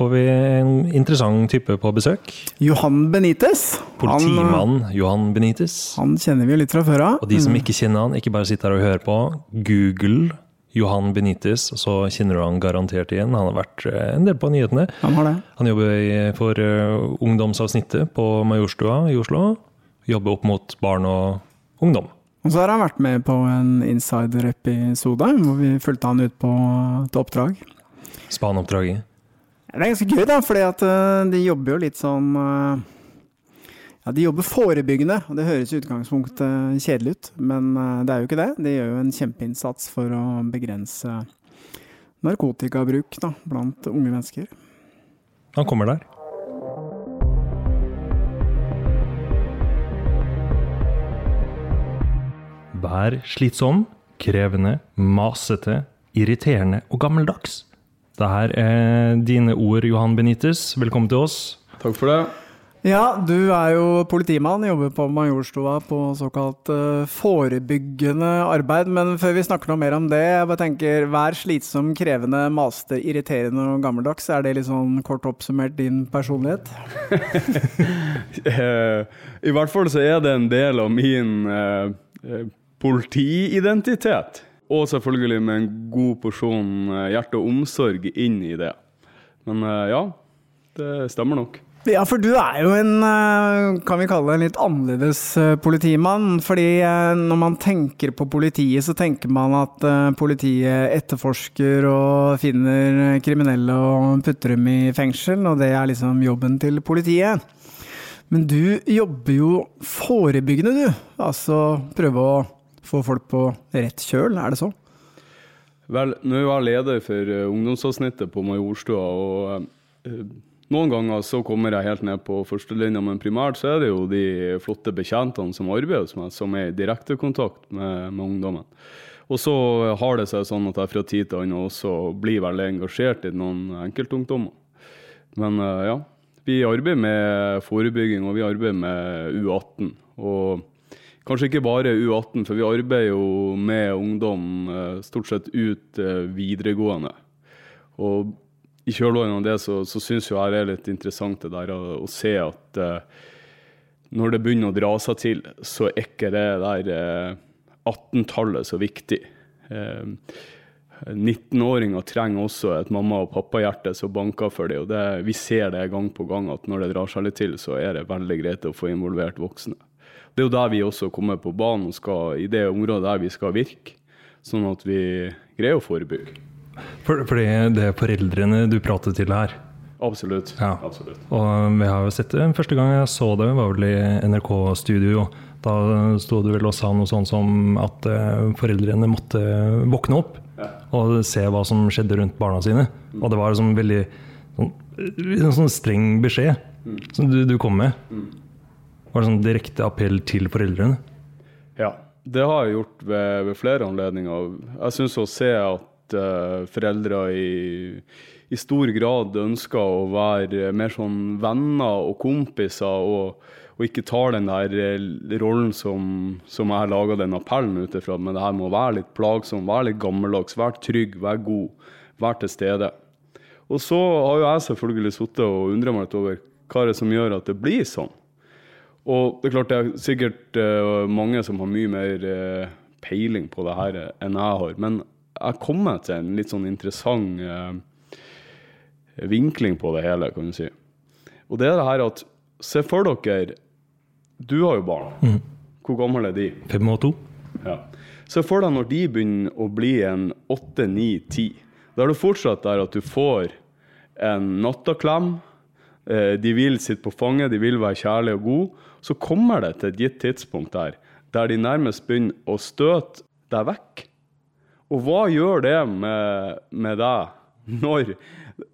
Får vi en interessant type på besøk. Johan Benitez. Politimann Johan Benitez. Han kjenner vi jo litt fra før av. Og de som ikke kjenner han, ikke bare sitter her og hører på. Google Johan Benitez, så kjenner du han garantert igjen. Han har vært eh, en del på nyhetene. Han har det. Han jobber for eh, ungdomsavsnittet på Majorstua i Oslo. Jobber opp mot barn og ungdom. Og så har han vært med på en insider-episode hvor vi fulgte han ut på et oppdrag. Spaneoppdraget. Det er ganske gøy, da, fordi at eh, de jobber jo litt sånn eh, Ja, de jobber forebyggende, og det høres i utgangspunktet kjedelig ut, men eh, det er jo ikke det. De gjør jo en kjempeinnsats for å begrense narkotikabruk da, blant unge mennesker. Han kommer der. Vær slitsom, krevende, masete, irriterende og gammeldags. Dette er dine ord, Johan Benitez. Velkommen til oss. Takk for det. Ja, du er jo politimann, jobber på Majorstua på såkalt eh, forebyggende arbeid. Men før vi snakker noe mer om det, jeg bare tenker, vær slitsom, krevende, maste, irriterende og gammeldags. Er det litt sånn kort oppsummert din personlighet? Eh, I hvert fall så er det en del av min eh, eh, politiidentitet. Og selvfølgelig med en god porsjon eh, hjerte og omsorg inn i det. Men eh, ja, det stemmer nok. Ja, for du er jo en, eh, kan vi kalle det en litt annerledes politimann. Fordi når man tenker på politiet, så tenker man at politiet etterforsker og finner kriminelle og putter dem i fengsel, og det er liksom jobben til politiet. Men du jobber jo forebyggende, du. Altså prøve å få folk på rett kjøl, er det så? Vel, nå er jeg leder for eh, ungdomsavsnittet på Majorstua, og eh, noen ganger så kommer jeg helt ned på førstelinja, men primært så er det jo de flotte bekjentene som arbeider hos meg, som er i direkte kontakt med, med ungdommen. Og så har det seg sånn at jeg fra tid til annen også blir veldig engasjert i noen enkeltungdommer. Men eh, ja, vi arbeider med forebygging, og vi arbeider med U18. Og kanskje ikke bare U18, for vi arbeider jo med ungdom eh, stort sett ut eh, videregående. Og i kjølvannet av det så, så syns jeg det er litt interessant det der å, å se at eh, når det begynner å dra seg til, så er ikke det der eh, 18-tallet så viktig. Eh, 19-åringer trenger også et mamma- og pappahjerte som banker for dem. Og det, vi ser det gang på gang at når det drar seg litt til, så er det veldig greit å få involvert voksne. Det er jo der vi også kommer på banen og skal, i det området der vi skal virke. Sånn at vi greier å forebygge. For, fordi det er foreldrene du prater til her. Absolutt. Ja. Absolutt. Og vi har jo sett det. Første gang jeg så det, var vel i NRK-studio. Da sto du vel og sa noe sånn som at eh, foreldrene måtte våkne opp Ja. og se hva som skjedde rundt barna sine. Og det var liksom veldig sånn, en sånn streng beskjed som du, du kom med. Var det sånn direkte appell til foreldrene? Ja, det har jeg gjort ved, ved flere anledninger. Jeg syns å se at uh, foreldre i, i stor grad ønsker å være mer sånn venner og kompiser, og, og ikke tar den der eh, rollen som, som jeg har laga den appellen ut ifra, men det her med å være litt plagsom, være litt gammeldags, være trygg, være god, være til stede. Og så har jo jeg selvfølgelig sittet og undra meg litt over hva er som gjør at det blir sånn. Og det er klart det er sikkert uh, mange som har mye mer uh, peiling på det her enn jeg har. Men jeg kom meg til en litt sånn interessant uh, vinkling på det hele, kan du si. Og det er det her at Se for dere Du har jo barn. Hvor gammel er de? Fem og to? Ja. Se for deg når de begynner å bli en åtte, ni, ti. Da er det fortsatt der at du får en nattaklem. Eh, De vil sitte på fanget, de vil være kjærlige og gode. Så kommer det til et gitt tidspunkt der der de nærmest begynner å støte deg vekk. Og hva gjør det med, med deg når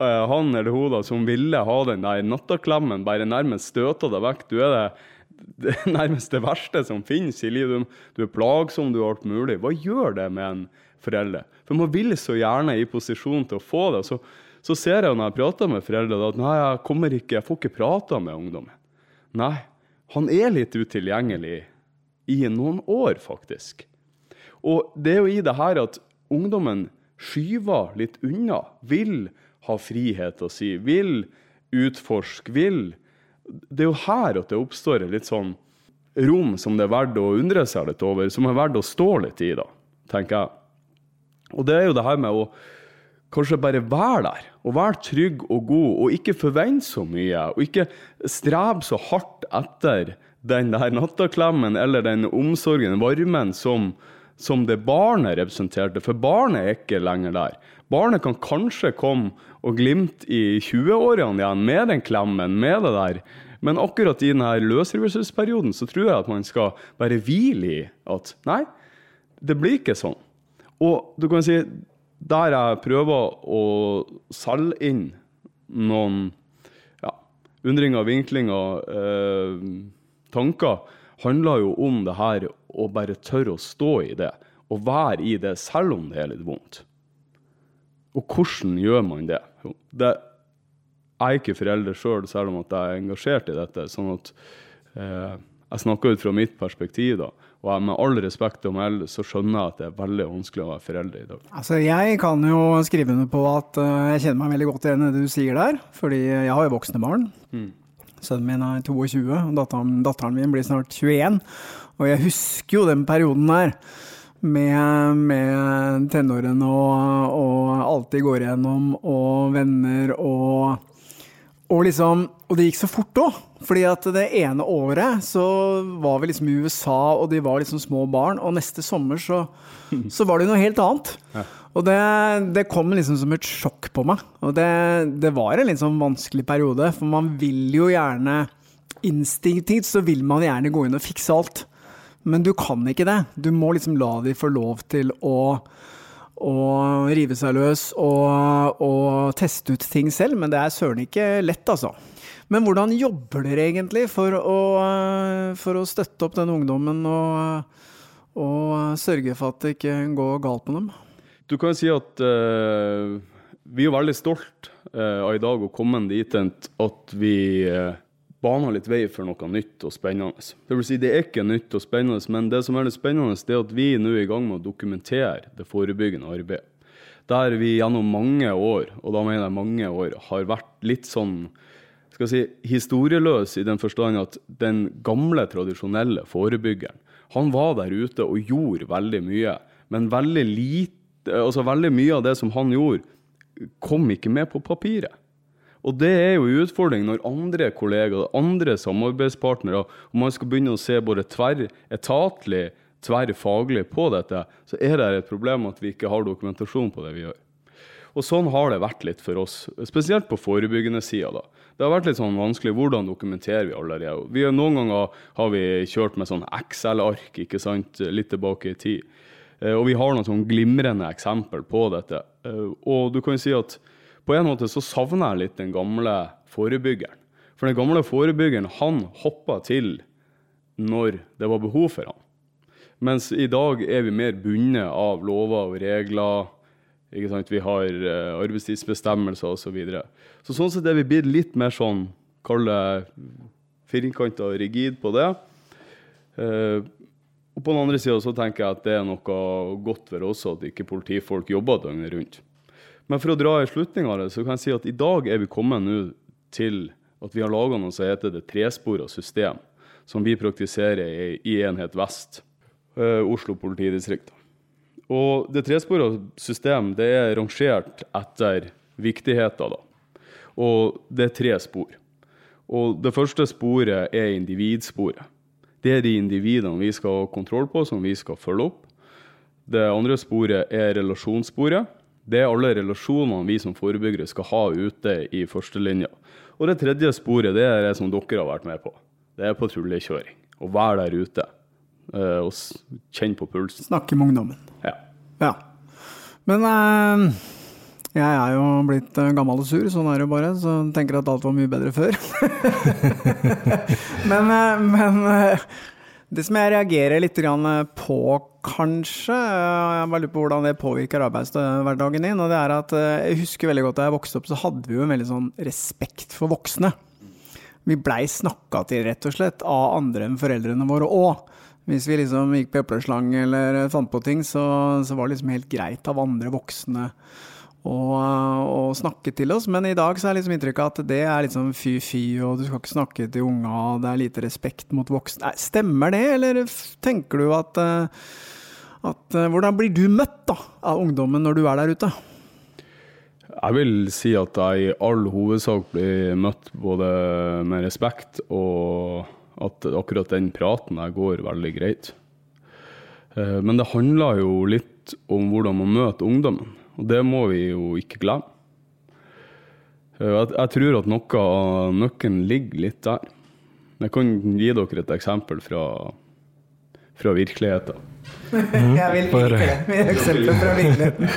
uh, han eller hun da, som ville ha den der nattaklemmen, bare nærmest støter deg vekk? Du er det, det nærmest det verste som finnes i livet. Du, er plagsom, du er alt mulig. Hva gjør det med en forelder? For man vil så gjerne i posisjon til å få det. Så, så ser jeg når jeg prater med foreldre at nei, jeg kommer ikke, jeg får ikke prata med ungdommen. Nei, han er litt utilgjengelig i noen år, faktisk. Og det er jo i det her at ungdommen skyver litt unna, vil ha frihet å si, vil utforske, vil Det er jo her at det oppstår litt sånn rom som det er verdt å undre seg litt over, som er verdt å stå litt i, da, tenker jeg. Og det er jo det her med å kanskje bare være der, og være trygg og god, og ikke forvente så mye, og ikke strebe så hardt etter den der nattaklemmen eller den omsorgen, varmen, som, som det barnet representerte. For barnet er ikke lenger der. Barnet kan kanskje komme og glimte i 20-årene igjen med den klemmen, med det der. Men akkurat i denne løsrivelsesperioden så tror jeg at man skal være hvile i at nei, det blir ikke sånn. Og du kan si, der jeg prøver å selge inn noen ja, undringer, vinklinger, eh, tanker, handler jo om det her å bare tørre å stå i det. Og være i det selv om det er litt vondt. Og hvordan gjør man det? det jeg er ikke forelder sjøl, selv, selv om at jeg er engasjert i dette. sånn at eh, Jeg snakker ut fra mitt perspektiv. da, Og jeg, med all respekt å melde, så skjønner jeg at det er veldig vanskelig å være forelder i dag. Altså, Jeg kan jo skrive under på at uh, jeg kjenner meg veldig godt igjen i det du sier der. Fordi jeg har jo voksne barn. Mm. Sønnen min er 22, og datteren, datteren min blir snart 21. Og jeg husker jo den perioden der med, med tenårene og, og alt de går igjennom, og venner og og, liksom, og det gikk så fort òg. Fordi at det ene året så var vi liksom i USA, og de var liksom små barn. Og neste sommer så, så var det noe helt annet. Ja. Og det, det, kom liksom som et sjokk på meg. Og det, det var en litt sånn vanskelig periode, for man vil jo gjerne Instinktivt så vil man gjerne gå inn og fikse alt. Men du kan ikke det. Du må liksom la de få lov til å, å rive seg løs og, og, teste ut ting selv, men det er søren ikke lett, altså. Men hvordan jobber dere egentlig for å, for å støtte opp den ungdommen og, og sørge for at det ikke går galt med dem? Du kan si at uh, vi er veldig stolt uh, av i dag å komme dit at vi uh, baner litt vei for noe nytt og spennende. Det vil si, det er ikke nytt og spennende, men det som er det spennende, det er at vi nå er i gang med å dokumentere det forebyggende arbeidet. Der vi gjennom mange år, og da mener jeg mange år, har vært litt sånn skal si, historieløs i den forstand at den gamle, tradisjonelle forebyggeren, han var der ute og gjorde veldig mye, men veldig lite altså Veldig mye av det som han gjorde, kom ikke med på papiret. Og det er jo en utfordring når andre kollegaer, andre samarbeidspartnere, om man skal begynne å se både tverretatlig, tverrfaglig på dette, så er det et problem at vi ikke har dokumentasjon på det vi gjør. Og sånn har det vært litt for oss, spesielt på forebyggende sida. Det har vært litt sånn vanskelig. Hvordan dokumenterer vi allerede? Vi, noen ganger har vi kjørt med sånn Excel-ark ikke sant, litt tilbake i tid. Eh, og vi har noen sånn glimrende eksempel på dette. Eh, og du kan jo si at på en måte så savner jeg litt den gamle forebyggeren. For den gamle forebyggeren, han hoppa til når det var behov for han. Mens i dag er vi mer bundet av lover og regler. Vi har uh, arbeidstidsbestemmelser osv. Så, videre. så sånn sett er vi blitt litt mer sånn, kall det firkanta og rigid på det. Uh, og på den andre sida så tenker jeg at det er noe godt for oss at ikke politifolk jobber døgnet rundt. Men for å dra i slutning av det, så kan jeg si at i dag er vi kommet nå til at vi har laga noe som heter det trespora system, som vi praktiserer i, Enhet Vest, uh, Oslo politidistrikt. Og det trespora system det er rangert etter viktigheten. da. Og det er tre spor. Og det første sporet er individsporet. Det er de individene vi skal ha kontroll på, som vi skal følge opp. Det andre sporet er relasjonssporet. Det er alle relasjonene vi som forebyggere skal ha ute i førstelinja. Og det tredje sporet det er det som dere har vært med på. Det er patruljekjøring. Å være der ute uh, og kjenne på pulsen. Snakke med ungdommen. Ja. ja. Men eh, jeg er jo blitt uh, gammel og sur, sånn er det jo bare. Så jeg tenker at alt var mye bedre før. men, men det som jeg reagerer litt på, kanskje, jeg bare lurer på hvordan det påvirker arbeidshverdagen din, og det er at eh, jeg husker veldig godt da jeg vokste opp, så hadde vi jo en veldig sånn respekt for voksne. Vi blei snakka til, rett og slett, av andre enn foreldrene våre òg. Hvis vi liksom gikk på epleslang eller fant på ting, så, så, var det liksom helt greit av andre voksne å, snakke til oss. Men i dag så er liksom inntrykket at det er liksom fy-fy, og du skal ikke snakke til unga, og det er lite respekt mot voksne. Stemmer det, eller tenker du at, at Hvordan blir du møtt da, av ungdommen når du er der ute? Jeg vil si at jeg i all hovedsak blir møtt både med respekt og at akkurat den praten der går veldig greit. Eh, men det handler jo litt om hvordan man møter ungdommen, og det må vi jo ikke glemme. Eh, jeg, tror at noe av nøkkelen ligger litt der. Jeg kan gi dere et eksempel fra, fra virkeligheten. Jeg vil like det. Eksempler fra virkeligheten.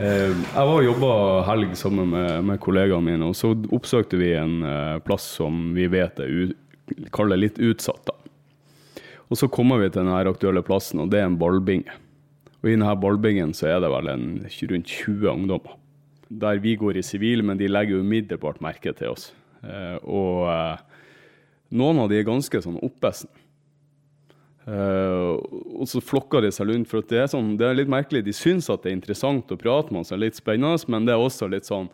Eh, jeg var og jobba helg sammen med, med, kollegaene mine, og så oppsøkte vi en plass som vi vet er kaller litt utsatt. da. Og Så kommer vi til denne aktuelle plassen, og det er en ballbinge. Og I denne ballbingen så er det vel en, rundt 20 ungdommer. Der vi går i sivil, men de legger umiddelbart merke til oss. Eh, og eh, noen av de er ganske sånn oppesen. Eh, og så flokker de seg rundt. for det er, sånn, det er litt merkelig. De syns at det er interessant å prate med oss, litt spennende, men det er også litt sånn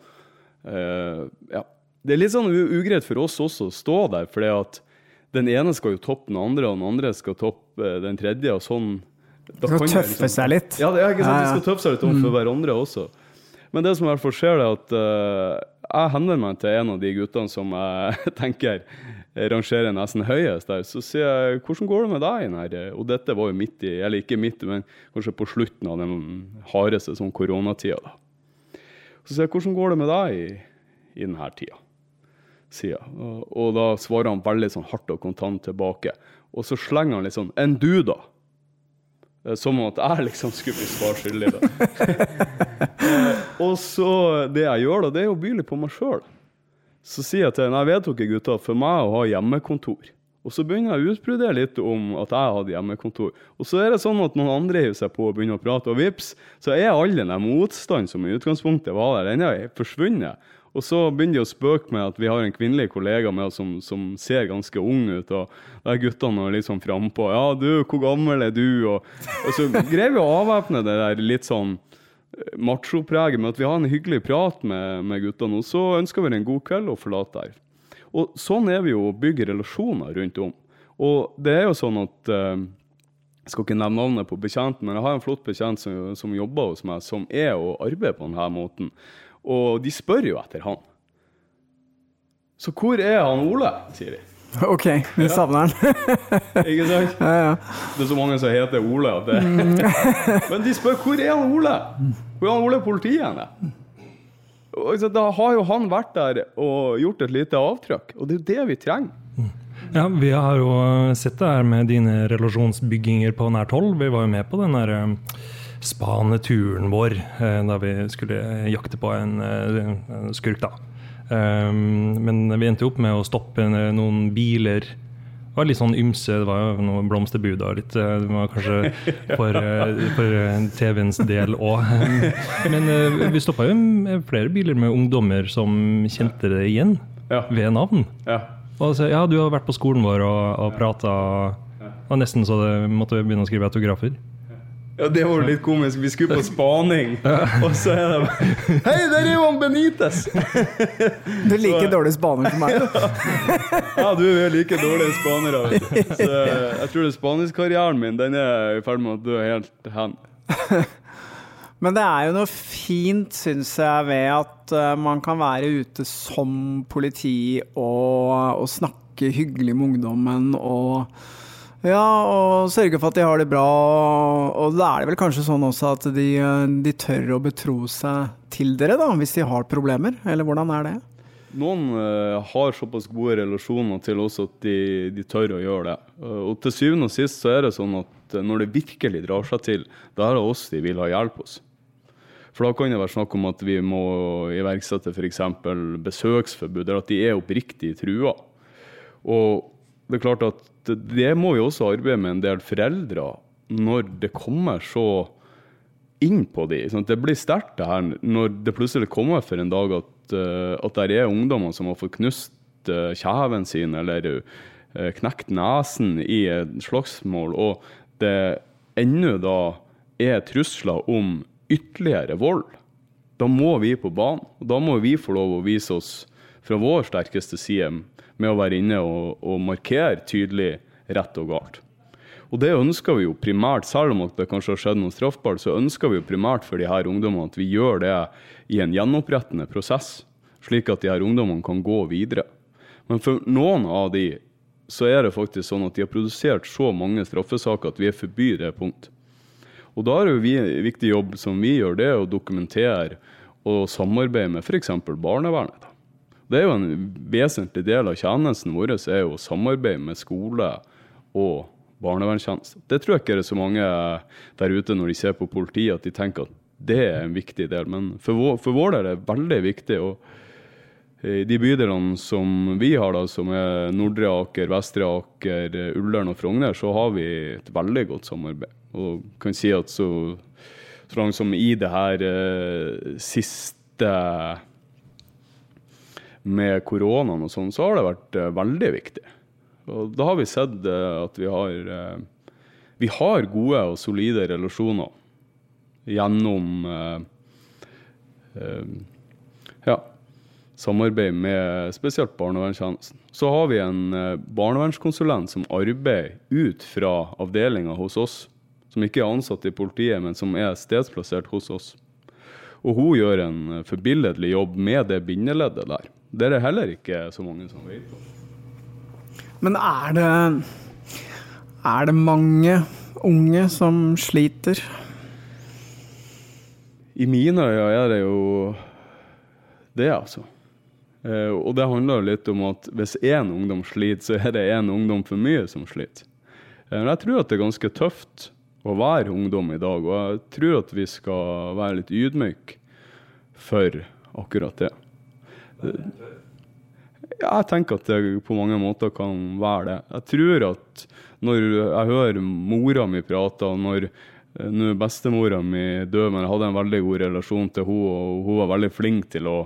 uh, ja, Det er litt sånn ugreit for oss også å stå der, for den ene skal jo toppe den andre, og den andre skal toppe eh, den tredje. og sånn. Da skal tøffe liksom, seg litt? Ja, det er ikke sant, de skal tøffe seg litt overfor mm. hverandre også. Men det som i hvert fall skjer, er at uh, jeg henvender meg til en av de guttene som jeg tenker rangerer nesten høyest der. Så sier jeg 'hvordan går det med deg?' Her? Og dette var jo midt i, eller ikke midt, men kanskje på slutten av den hardeste sånn koronatida. Da. Så sier jeg 'hvordan går det med deg i, i denne tida'? sida. Og, og, da svarer han veldig sånn hardt og kontant tilbake. Og så slenger han litt sånn 'Enn du, da?' Eh, som om at jeg liksom skulle bli svar skyldig. Eh, og så det jeg gjør, da, det er å by litt på meg sjøl. Så sier jeg til henne jeg ikke gutta, for meg å ha hjemmekontor. Og så begynner jeg å utbrodere litt om at jeg hadde hjemmekontor. Og så er det sånn at noen andre hiver seg på og begynner å prate, og vips, så er all den motstanden som i utgangspunktet var der, den er forsvunnet. Og så begynner de å spøke med at vi har en kvinnelig kollega med oss som, som ser ganske ung ut. Og da er litt sånn frampå. 'Ja, du, hvor gammel er du?' Og, og så greier vi å avvæpne det der litt sånn machopreget med at vi har en hyggelig prat med, med guttene. Og så ønsker vi en god kveld og forlater. Og sånn er vi jo å bygge relasjoner rundt om. Og det er jo sånn at jeg skal ikke nevne navnet på bekjenten, men jeg har en flott bekjent som, som jobber hos meg, som er og arbeider på denne måten. Og de spør jo etter han. Så hvor er han Ole, sier de. OK, vi savner den. Ikke sant? Ja, ja. Det er så mange som heter Ole at det Men de spør hvor er han Ole? Hvor er han Ole politiet? Da har jo han vært der og gjort et lite avtrykk, og det er jo det vi trenger. Ja, Vi har jo sett det her med dine relasjonsbygginger på nært hold. Vi var jo med på den der eh, spaneturen vår eh, da vi skulle jakte på eh, en skurk. da. Um, men vi endte opp med å stoppe noen biler. Det var litt sånn ymse. Det var jo noe blomsterbud og litt eh, Det var kanskje for, for TV-ens del òg. Men vi stoppa jo flere biler med ungdommer som kjente det igjen ja. ved navn. Ja. Og så, ja, du har vært på skolen vår og, og prata. Og nesten så det måtte begynne å skrive autografer. Ja, det var litt komisk. Vi skulle på spaning, og så er det bare Hei, der er jo han Benitez! Du er like dårlig spaner som meg. Ja, du er like dårlig spaner. Så jeg tror spaningskarrieren min den er i ferd med å dø helt hen. Men det er jo noe fint, syns jeg, ved at eh, man kan være ute som politi og, og snakke hyggelig med ungdommen og ja, og sørge for at de har det bra. Og da er det vel kanskje sånn også at de, de, tør å betro seg til dere, da, hvis de har problemer? Eller hvordan er det? Noen uh, har såpass gode relasjoner til oss at de, de tør å gjøre det. Uh, og til syvende og sist så er det sånn at uh, når det virkelig drar seg til, da er det oss de vil ha hjelp hos. For da kan det være snakk om at vi må iverksette f.eks. besøksforbud, eller at de er oppriktig trua. Og det er klart at det må vi også arbeide med en del foreldre når det kommer så inn på de. Det blir sterkt det her når det plutselig kommer for en dag at, uh, at det er ungdommer som har fått knust uh, kjeven sin eller uh, knekt nesen i et slagsmål, og det ennå da er trusler om ytterligere vold. Da må vi på banen. og Da må vi få lov å vise oss fra vår sterkeste side med å være inne og, og markere tydelig rett og galt. Og det ønsker vi jo primært, selv om det kanskje har skjedd noe straffbart, så ønsker vi jo primært for de her ungdommene at vi gjør det i en gjenopprettende prosess, slik at de her ungdommene kan gå videre. Men for noen av de så er det faktisk sånn at de har produsert så mange straffesaker at vi er forbi det punkt. Og da er det jo vi, en viktig jobb som vi gjør, det å dokumentere og samarbeide med f.eks. barnevernet. Det er jo en vesentlig del av tjenesten vår er jo samarbeid med skole og barnevernstjeneste. Det tror jeg ikke det er så mange der ute når de ser på politiet at de tenker at det er en viktig del. Men for vår, for vår del er det veldig viktig. og i de bydelene som vi har, da, som er Nordre Aker, Vestre Aker, Ullern og Frogner, så har vi et veldig godt samarbeid. Og kan si at så, så langt som i det her eh, siste med koronaen og sånn, så har det vært eh, veldig viktig. Og da har vi sett eh, at vi har, eh, vi har gode og solide relasjoner gjennom ja, samarbeid med spesielt barnevernstjenesten. Så har vi en barnevernskonsulent som arbeider ut fra avdelinga hos oss. Som ikke er ansatt i politiet, men som er stedsplassert hos oss. Og hun gjør en forbilledlig jobb med det bindeleddet der. Det er det heller ikke så mange som vet om. Men er det Er det mange unge som sliter? I mine øyne er det jo det, altså. Eh, og det handler litt om at hvis én ungdom sliter, så er det én ungdom for mye som sliter. Eh, men jeg tror at det er ganske tøft å være ungdom i dag, og jeg tror at vi skal være litt ydmyke for akkurat det. Jeg tenker at det på mange måter kan være det. Jeg tror at når jeg hører mora mi prate, og når eh, bestemora mi dør men jeg hadde en veldig god relasjon til henne, og hun var veldig flink til å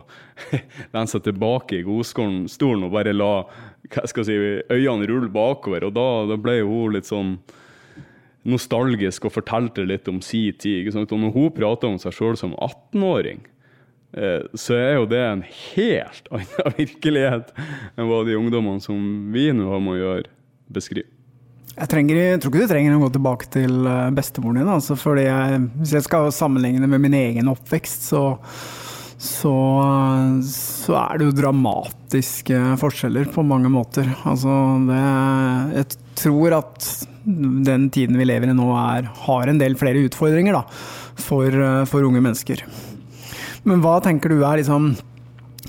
lene seg tilbake i godstolen og bare la si, øynene rulle bakover. Og da, da ble hun litt sånn nostalgisk og fortalte litt om si tid. Når hun prater om seg sjøl som 18-åring, Eh, så er jo det en helt annen virkelighet enn hva de ungdommene som vi nå har med å gjøre, beskriver. Jeg, trenger, jeg, tror ikke du trenger å gå tilbake til eh, bestemoren din. Altså, fordi jeg, hvis jeg skal sammenligne med min egen oppvekst, så, så, så er det jo dramatiske forskjeller på mange måter. Altså, det, jeg tror at den tiden vi lever i nå, er, har en del flere utfordringer da, for, eh, for unge mennesker. Men hva tenker du er liksom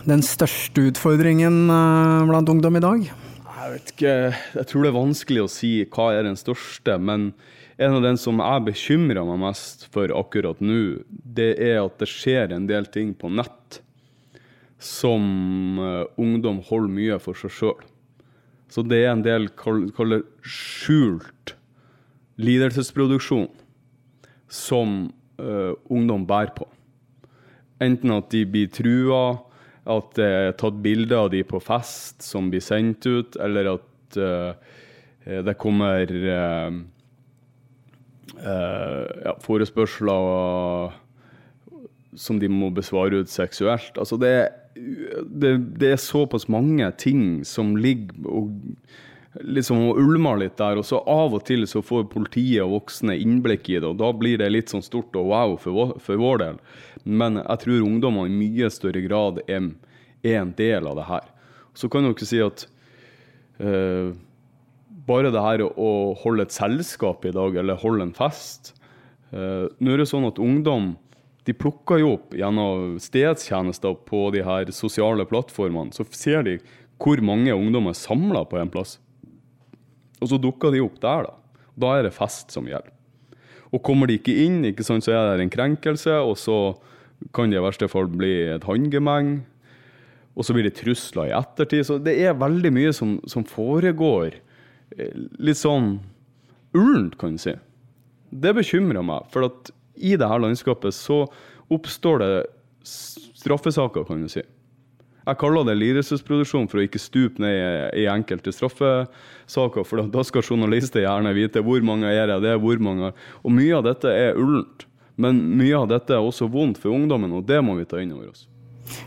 den største utfordringen eh, blant ungdom i dag? Jeg vet ikke. Jeg tror det er vanskelig å si hva er den største. Men en av den som jeg bekymrer meg mest for akkurat nå, det er at det skjer en del ting på nett som uh, ungdom holder mye for seg sjøl. Så det er en del kaller skjult lidelsesproduksjon som uh, ungdom bærer på. Enten at de blir trua, at det er tatt bilder av de på fest som blir sendt ut, eller at uh, det kommer uh, uh, ja, forespørsler som de må besvare ut seksuelt. Altså det, det, det, er såpass mange ting som ligger og liksom ulmer litt der. Og så av og til så får politiet og voksne innblikk i det, og da blir det litt sånn stort og wow for vår, for vår del. Men jeg tror ungdommer i mye større grad er, er en del av det her. Så kan dere si at uh, bare det her å holde et selskap i dag, eller holde en fest uh, Nå er det sånn at ungdom de plukker jo opp gjennom stedstjenester på de her sosiale plattformene. Så ser de hvor mange ungdommer er samla på en plass. Og så dukker de opp der, da. Da er det fest som gjelder. Og kommer de ikke inn, ikke sant, så er det en krenkelse, og så kan det i verste fall bli et håndgemeng. Og så blir det trusler i ettertid. Så det er veldig mye som, som foregår eh, litt sånn urent, kan du si. Det bekymrer meg, for at i dette landskapet så oppstår det straffesaker, kan du si. Jeg kaller det lidelsesproduksjon for å ikke stupe ned i, enkelte straffesaker. For da skal journalister gjerne vite hvor mange er det, hvor mange. Og mye av dette er ullent. Men mye av dette er også vondt for ungdommen, og det må vi ta inn over oss.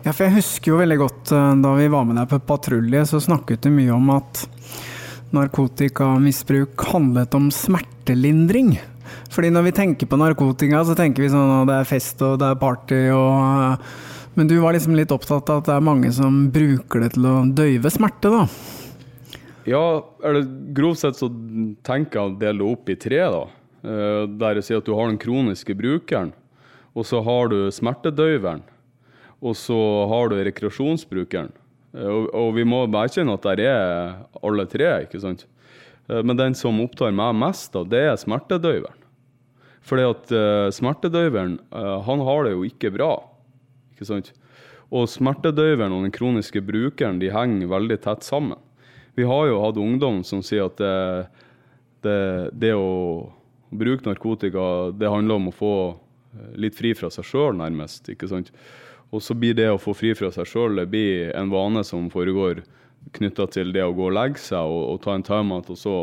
Ja, for jeg husker jo veldig godt eh, da vi var med deg på patrulje, så snakket du mye om at narkotikamisbruk handlet om smertelindring. Fordi når vi tenker på narkotika, så tenker vi sånn at det er fest og det er party og eh, Men du var liksom litt opptatt av at det er mange som bruker det til å døyve smerte, da? Ja, eller grovt sett så tenker jeg å dele det opp i tre, da. Eh, der jeg sier at du har den kroniske brukeren, og så har du smertedøyveren, og så har du rekreasjonsbrukeren. Eh, og, og vi må erkjenne at der er alle tre, ikke sant. Eh, men den som opptar meg mest, da, det er smertedøyveren. Fordi at uh, smertedøyveren, uh, han har det jo ikke bra. Ikke sant? Og smertedøyveren og den kroniske brukeren de henger veldig tett sammen. Vi har jo hatt ungdom som sier at det, det, det å bruke narkotika, det handler om å få litt fri fra seg sjøl, nærmest. ikke sant? Og så blir det å få fri fra seg sjøl en vane som foregår knytta til det å gå og legge seg og, og ta en timeout, og så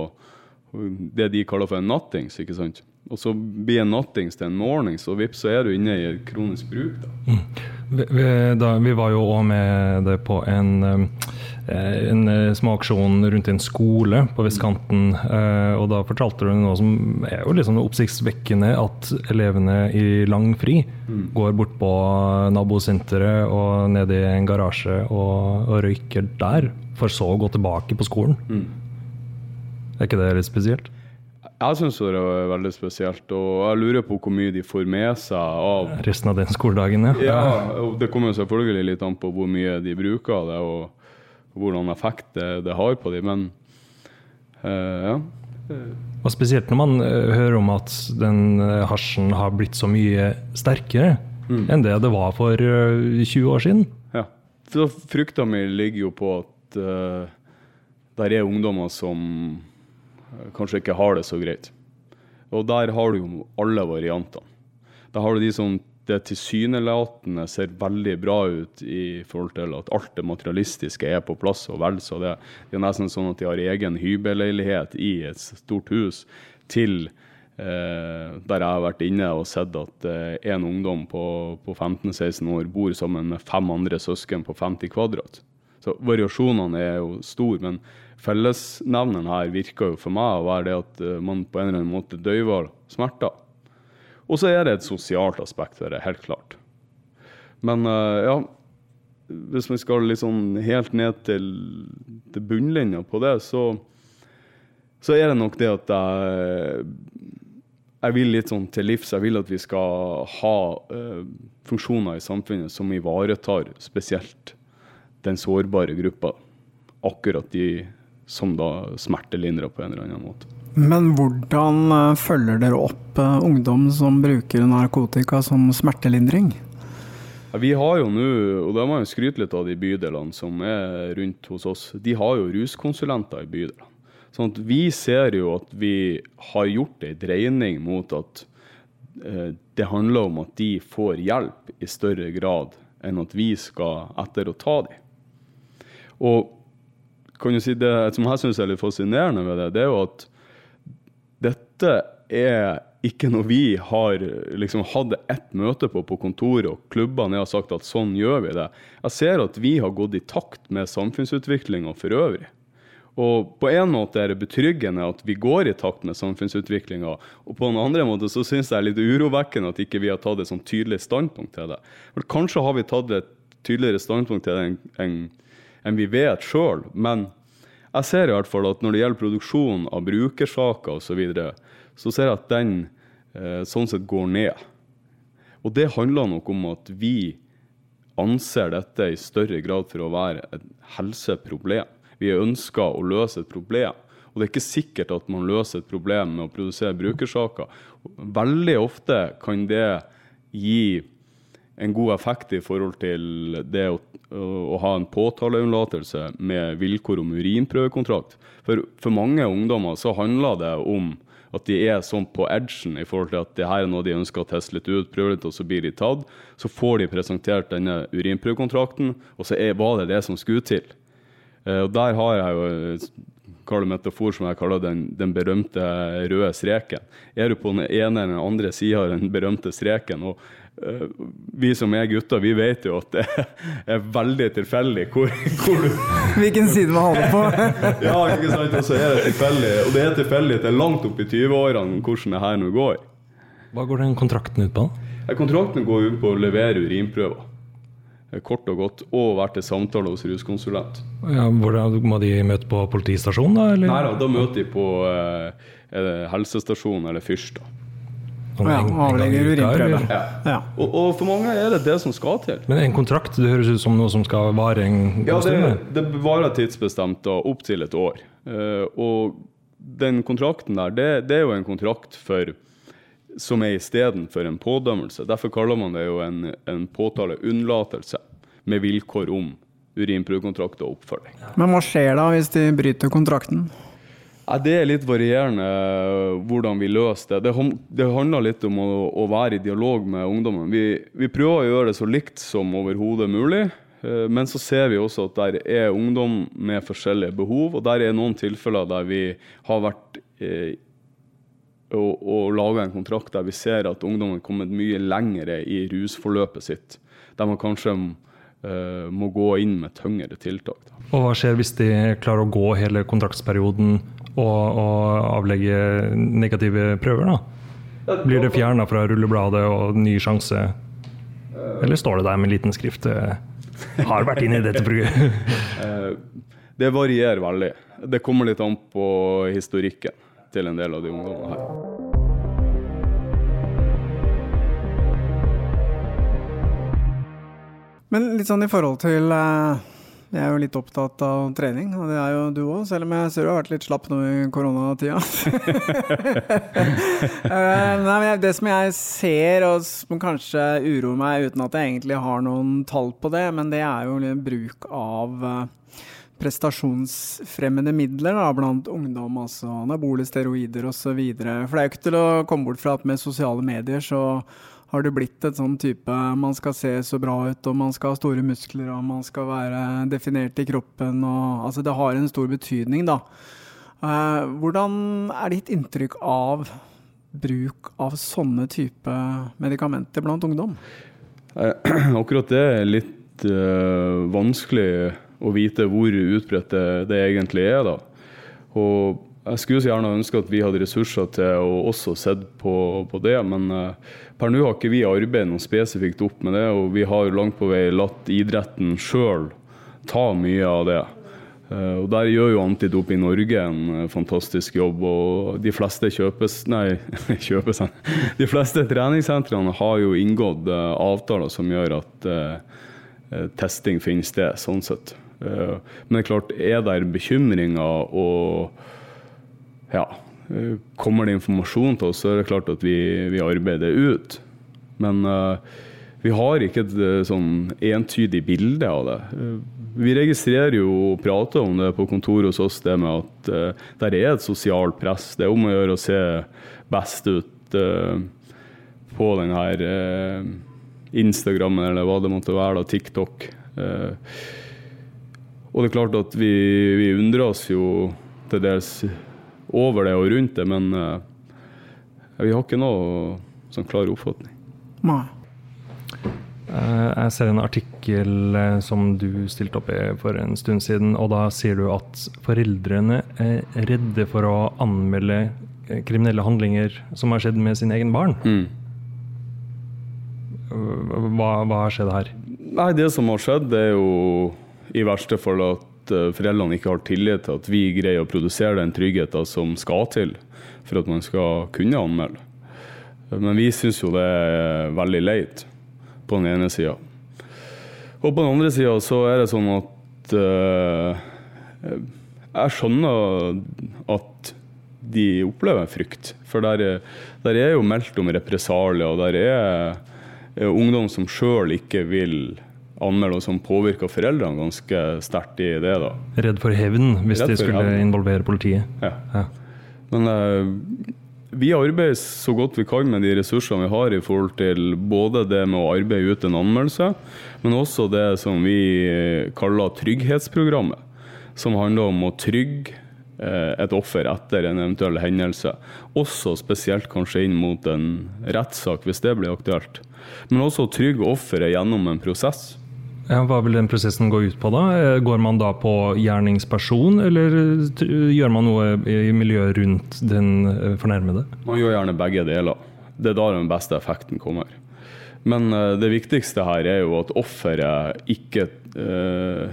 det de kaller for en nattings. ikke sant? Og så blir nattings til en mornings, og vips, så er du inne i kronisk bruk. da. Mm. Vi, da, vi, var jo òg med det på en, eh, en eh, småaksjon rundt en skole på vestkanten. Eh, og da fortalte du noe som er jo liksom oppsiktsvekkende, at elevene i lang fri mm. går bort på nabosenteret og ned i en garasje og, og, røyker der, for så å gå tilbake på skolen. Mm. Er ikke det litt spesielt? Jeg syns det er veldig spesielt, og jeg lurer på hvor mye de får med seg av Resten av den skoledagen, ja. ja det kommer selvfølgelig litt an på hvor mye de bruker det, og, hvordan effekt det, det, har på dem, men uh, ja. Og spesielt når man uh, hører om at den uh, hasjen har blitt så mye sterkere mm. enn det det var for 20 år siden. Ja. Så frykta mi ligger jo på at uh, der er ungdommer som kanskje ikke har det så greit. Og der har du jo alle variantene. Da har du de som det tilsynelatende ser veldig bra ut i forhold til at alt det materialistiske er på plass og vel så det. Det er nesten sånn at de har egen hybelleilighet i et stort hus til eh, der jeg har vært inne og sett at eh, en ungdom på, på 15-16 år bor sammen med fem andre søsken på 50 kvadrat. Så variasjonene er jo store, men fellesnevneren her virker jo for meg å være det at eh, man på en eller annen måte døyver smerter. Og så er det et sosialt aspekt ved det, helt klart. Men uh, ja, hvis vi skal liksom helt ned til, til bunnlinja på det, så, så, er det nok det at jeg, jeg vil litt sånn til livs. Jeg vil at vi skal ha uh, funksjoner i samfunnet som ivaretar spesielt den sårbare gruppa. Akkurat de som da smertelindrer på en eller annen måte. Men hvordan eh, følger dere opp eh, ungdom som bruker narkotika som smertelindring? Vi har jo nå, og da må jeg skryte litt av de bydelene som er rundt hos oss, de har jo ruskonsulenter i bydelene. Sånn at vi ser jo at vi har gjort ei dreining mot at eh, det handler om at de får hjelp i større grad enn at vi skal etter å ta dem. Og kan jo si det som jeg syns er litt fascinerende med det, det er jo at dette er ikke noe vi har liksom hatt ett møte på på kontoret, og klubbene har sagt at sånn gjør vi det. Jeg ser at vi har gått i takt med samfunnsutviklinga for øvrig. Og på en måte er det betryggende at vi går i takt med samfunnsutviklinga, og på en andre måte så syns jeg det er litt urovekkende at ikke vi har tatt et sånn tydelig standpunkt til det. For kanskje har vi tatt et tydeligere standpunkt til det enn en, enn vi vet sjøl. Men jeg ser i hvert fall at når det gjelder produksjon av brukersaker osv., så, videre, så ser jeg at den eh, sånn sett går ned. Og det handler nok om at vi anser dette i større grad for å være et helseproblem. Vi ønsker å løse et problem. Og det er ikke sikkert at man løser et problem med å produsere brukersaker. Veldig ofte kan det gi en god effekt i forhold til det å, å ha en påtaleunnlatelse med vilkår om urinprøvekontrakt. For, for mange ungdommer så handler det om at de er sånn på edgen i forhold til at det her er noe de ønsker å teste litt ut, prøve litt, og så blir de tatt. Så får de presentert denne urinprøvekontrakten, og så er, var det det som skulle til. Eh, og Der har jeg jo kalle metafor som jeg kaller den, den berømte røde streken. Er du på den ene eller den andre sida av den berømte streken, og vi som er gutter, vi vet jo at det er veldig tilfeldig hvor, hvor du Hvilken side man holder på. ja, ikke sant. Og så er det tilfeldig, og det er tilfeldig til langt opp i 20-årene hvordan det her nå går. Hva går den kontrakten ut på? Kontrakten går ut på å levere urinprøver. Eh, kort og godt, og vært til samtale hos ruskonsulent. Ja, hvordan, må de møte på politistasjonen, da? Eller? Nei da, da møter de på eh, helsestasjonen eller fyrst. da. Ja, en- en gang i avlegger urinprøve. Ja. Ja. Og, og for mange er det det som skal til. Men en kontrakt, det høres ut som noe som skal vare en Ja, god det, stund? det varer tidsbestemt da, opp til et år. Uh, og den kontrakten der, det, det er jo en kontrakt for, som er istedenfor en pådømmelse. Derfor kaller man det jo en, en påtaleunnlatelse med vilkår om urinprøvekontrakt og oppfølging. Men hva skjer da hvis de bryter kontrakten? Det er litt varierende eh, hvordan vi løser det. Det, handler litt om å, være i dialog med ungdommen. Vi, vi prøver å gjøre det så likt som overhodet mulig. eh, Men så ser vi også at der er ungdom med forskjellige behov, og der er noen tilfeller der vi har vært eh, og, og laga en kontrakt der vi ser at ungdommen er kommet mye lengre i rusforløpet sitt. Der man kanskje eh, må gå inn med tyngre tiltak. Da. Og hva skjer hvis de klarer å gå hele kontraktsperioden og, og avlegge negative prøver, da? Blir det fjerna fra rullebladet og ny sjanse? Eller står det der med liten skrift 'Har vært inne i dette programmet'? Eh, Det varierer veldig. Det kommer litt an på historikken til en del av de ungdommene her. Men litt sånn i forhold til eh, Jeg er jo litt opptatt av trening, og det er jo du òg, selv om jeg ser du har vært litt slapp nå i koronatida. Eh, nei, det som jeg ser, og som kanskje uroer meg uten at jeg egentlig har noen tall på det, men det er jo bruk av eh, prestasjonsfremmende midler da, blant ungdom, altså anabole steroider osv. For det er jo ikke til å komme bort fra at med sosiale medier så har det blitt et sånn type Man skal se så bra ut, og man skal ha store muskler, og man skal være definert i kroppen, og Altså, det har en stor betydning, da. Eh, hvordan er ditt inntrykk av bruk av sånne type medikamenter blant ungdom? Eh, Akkurat det er litt eh, vanskelig å vite hvor utbredt det, det egentlig er. da. Og jeg skulle så gjerne ønske at vi hadde ressurser til å også sett på, på det, men eh, per nå har ikke vi arbeidet noe spesifikt opp med det, og vi har langt på vei latt idretten sjøl ta mye av det. Eh, Og Der gjør jo Antidop i Norge en eh, fantastisk jobb. og De fleste kjøpes, nei, kjøpes, de fleste treningssentrene har jo inngått avtaler som gjør at testing finner sted. sånn sett. Men det er klart, er det bekymringer og ja, eh, kommer det informasjon til oss, så er det klart at vi, vi arbeider ut. Men uh, vi har ikke et eh, sånn entydig bilde av det. Vi registrerer jo og prater om det på kontoret hos oss, det med at uh, der er et sosialt press. Det er om å gjøre å se best ut uh, på den her uh, Instagrammen eller hva det måtte være, da, TikTok. Og det er klart at vi, vi undrer oss jo til dels over det og rundt det, men eh, vi har ikke noe sånn klar oppfatning. Nei. Eh, Jeg ser en artikkel eh, som du stilte opp i for en stund siden, og da sier du at foreldrene er redde for å anmelde kriminelle handlinger som har skjedd med sin egen barn. Mm. Hva, hva har skjedd her? Nei, det som har skjedd, det er jo i verste fall at eh, foreldrene ikke har tillit til at vi greier å produsere den tryggheten som skal til for at man skal kunne anmelde. Men vi syns jo det er veldig leit, på den ene sida. Og på den andre sida så er det sånn at uh, Jeg skjønner at de opplever frykt. For der, er- der er jo meldt om represalier, og der er er ungdom som sjøl ikke vil anmelde, og som påvirker foreldrene ganske sterkt i det. da. Redd for hevn hvis for de skulle hevn. involvere politiet. Ja. Ja. Men uh, vi arbeider så godt vi kan med de ressursene vi har i forhold til både det med å arbeide ut en anmeldelse, men også det som vi kaller trygghetsprogrammet. Som handler om å trygge eh, et offer etter en eventuell hendelse. Også spesielt kanskje inn mot en rettssak, hvis det blir aktuelt. Men også trygge offeret gjennom en prosess. Ja, hva vil den prosessen gå ut på, da? Eh, går man da på gjerningsperson, eller gjør man noe i miljøet rundt den fornærmede? Man gjør gjerne begge deler. Det er da den beste effekten kommer. Men det viktigste her er jo at offeret ikke eh,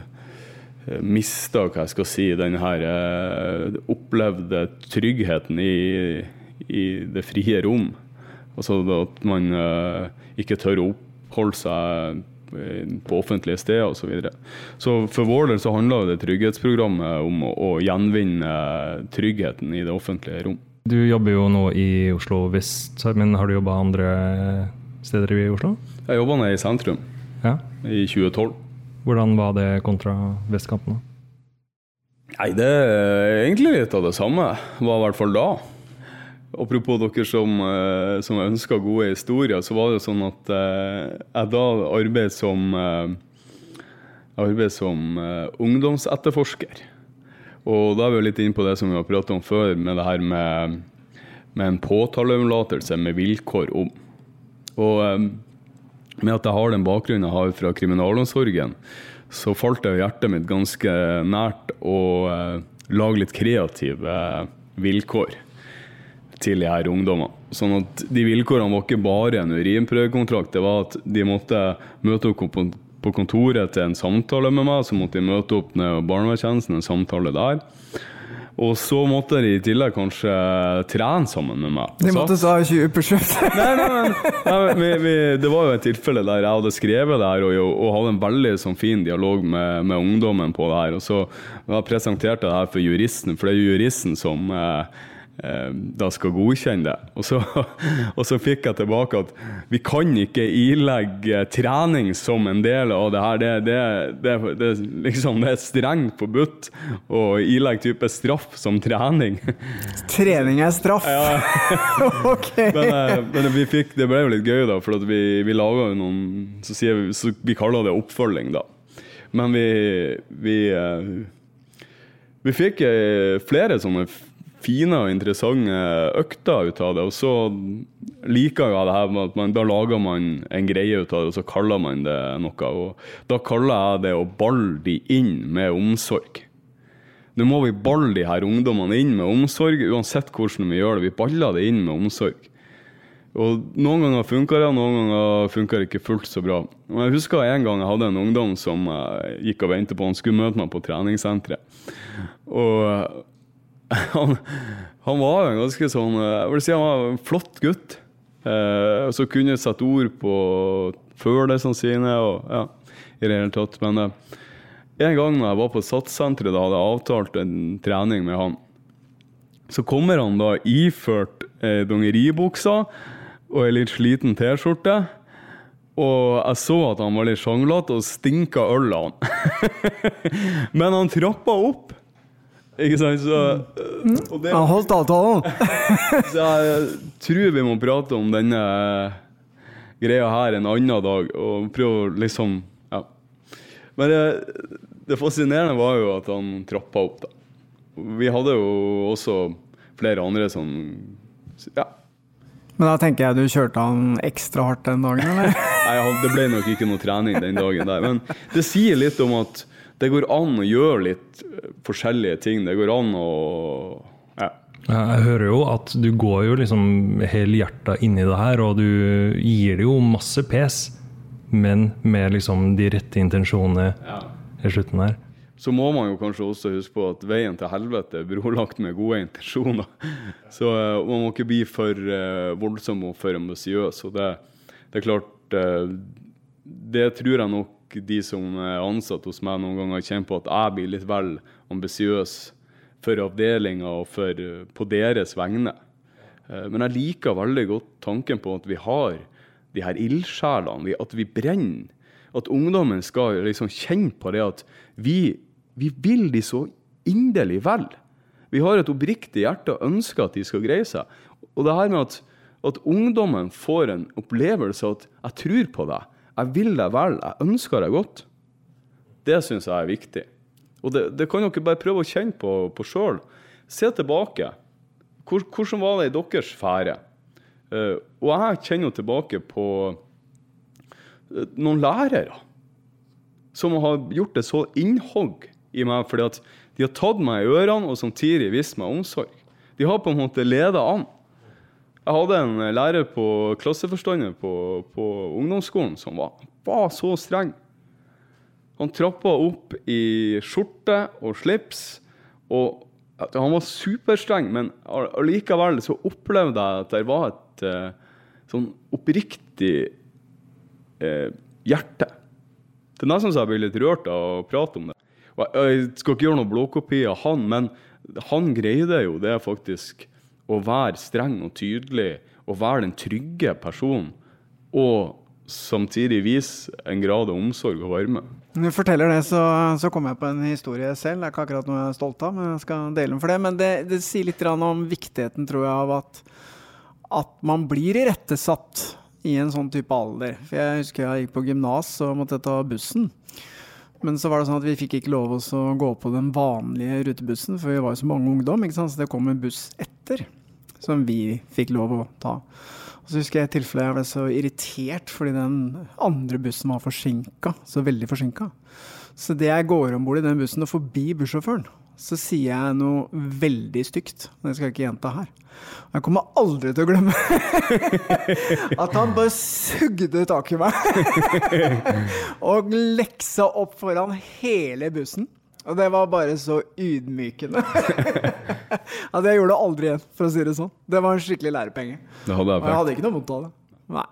mister hva jeg skal si, den her eh, opplevde tryggheten i, i, det frie rom. Altså at man eh, ikke tør å oppholde seg på offentlige steder osv. Så, videre. så for vår del så handler det trygghetsprogrammet om å, å gjenvinne tryggheten i det offentlige rom. Du jobber jo nå i Oslo Vist, men har du jobba andre steder i Oslo? Jeg jobba nede i sentrum ja. i 2012. Hvordan var det kontra vestkanten? Nei, det er egentlig litt av det samme. Var i hvert fall da. Apropos dere som, eh, som ønsker gode historier, så var det sånn at eh, jeg da arbeidet som eh, arbeidet som ungdomsetterforsker. Og da er vi litt inne på det som vi har pratet om før, med det her med, med en påtaleunnlatelse med vilkår om. Og med at jeg har den bakgrunnen jeg har fra kriminalomsorgen, så falt det hjertet mitt ganske nært å lage litt kreative vilkår til de her ungdommene. Sånn at de vilkårene var ikke bare en urinprøvekontrakt, det var at de måtte møte opp på kontoret til en samtale med meg, så måtte de møte opp med barnevernstjenesten, en samtale der. Og så måtte de i tillegg kanskje trene sammen med meg. De måtte ta 20 pushups? nei, nei, nei, nei vi, det var jo et tilfelle der jeg hadde skrevet det her og, og hadde en veldig sånn, fin dialog med, med, ungdommen på det her. Og så jeg presenterte jeg det her for juristen, for det er jo juristen som Eh, da skal godkjenne det. Og så, og så, fikk jeg tilbake at vi kan ikke ilegge trening som en del av det her. Det, det, det, det, liksom, er strengt forbudt å ilegge type straff som trening. Trening er straff? Ja. ok. Men, eh, men vi fikk, det ble jo litt gøy, da, for vi, vi laga jo noen så, vi, så vi kaller det oppfølging, da. Men vi, vi, eh, vi fikk flere sånne fine og interessante økter ut av det. Og så liker jeg det her med at man, da lager man en greie ut av det, og så kaller man det noe. Og da kaller jeg det å balle de inn med omsorg. Nå må vi balle de her ungdommene inn med omsorg, uansett hvordan vi gjør det. Vi baller det inn med omsorg. Og Noen ganger funker det, noen ganger funker det ikke fullt så bra. Og Jeg husker en gang jeg hadde en ungdom som gikk og ventet på han skulle møte meg på treningssenteret. Og han, han var en ganske sånn eh, Jeg vil si han var en flott gutt. Eh, så kunne sette ord på følelsene sine og ja, i det hele tatt. Men eh, en gang når jeg var på SATS-senteret, da hadde jeg avtalt en trening med han. Så kommer han da iført eh, dongeribuksa og ei litt sliten T-skjorte. Og jeg så at han var litt sjanglete og stinka øl av han. Men han trappa opp ikke sant? Så, og det, Han holdt avtalen! så jeg tror vi må prate om denne greia her en annen dag, og prøve å liksom Ja. Men det, det fascinerende var jo at han trappa opp, da. Vi hadde jo også flere andre som Ja. Men da tenker jeg du kjørte han ekstra hardt den dagen, eller? Nei, det ble nok ikke noe trening den dagen der. Men det sier litt om at det går an å gjøre litt eh, forskjellige ting. Det går an å ja. Jeg hører jo at du går jo liksom helhjerta inn i det her, og du gir det jo masse pes, men med liksom de rette intensjonene ja. i slutten her. Så må man jo kanskje også huske på at veien til helvete er brolagt med gode intensjoner. Så uh, man må ikke bli for uh, voldsom og for ambisiøs. Og det, det, er klart uh, Det tror jeg nok de som er ansatt hos meg noen ganger, kjenner på at jeg blir litt vel ambisiøs for avdelinga og for, på deres vegne. Men jeg liker veldig godt tanken på at vi har de her ildsjelene, at vi brenner. At ungdommen skal liksom kjenne på det at vi, vi vil de så inderlig vel. Vi har et oppriktig hjerte og ønsker at de skal greie seg. Og det her med at, at ungdommen får en opplevelse av at 'jeg tror på deg', jeg vil deg vel, jeg ønsker deg godt. Det syns jeg er viktig. Og det, det kan dere bare prøve å kjenne på, på sjøl. se tilbake. Hvor, hvordan var det i deres sfære? Uh, og jeg kjenner tilbake på uh, noen lærere som har gjort et så innhogg i meg fordi at de har tatt meg i ørene og samtidig vist meg omsorg. De har på en måte leda an. Jeg hadde en lærer på klasseforstander på, på ungdomsskolen som var, var, så streng. Han trappa opp i skjorte og slips. og Han var superstreng, men allikevel så opplevde jeg at det var et uh, sånn oppriktig eh, hjerte. Det er nesten så jeg blir litt rørt av å prate om det. Jeg skal ikke gjøre noen blåkopi av han, men han greide jo det faktisk å være streng og tydelig og være den trygge personen. Og samtidig vise en grad av omsorg og varme. Når du forteller det, så, så kommer jeg på en historie selv. Det er ikke akkurat noe jeg er stolt av, men jeg skal dele den for det. Men det, det sier litt om viktigheten, tror jeg, av at, at man blir irettesatt i en sånn type alder. For jeg husker jeg gikk på gymnas og måtte ta bussen. Men så var det sånn at vi fikk ikke lov å gå på den vanlige rutebussen, for vi var jo så mange ungdom, ikke sant? så det kom en buss etter som vi fikk lov å ta. Og så husker jeg tilfellet tilfelle jeg ble så irritert fordi den andre bussen var forsinka, så veldig forsinka. Så det jeg går om bord i den bussen og forbi bussjåføren, så sier jeg noe veldig stygt. Det skal jeg ikke gjenta her. Jeg kommer aldri til å glemme at han bare sugde tak i meg og leksa opp foran hele bussen. Og det var bare så ydmykende. at jeg gjorde det aldri igjen, for å si det sånn. Det var en skikkelig lærepenge. Og jeg hadde ikke noe vondt av det. Nei.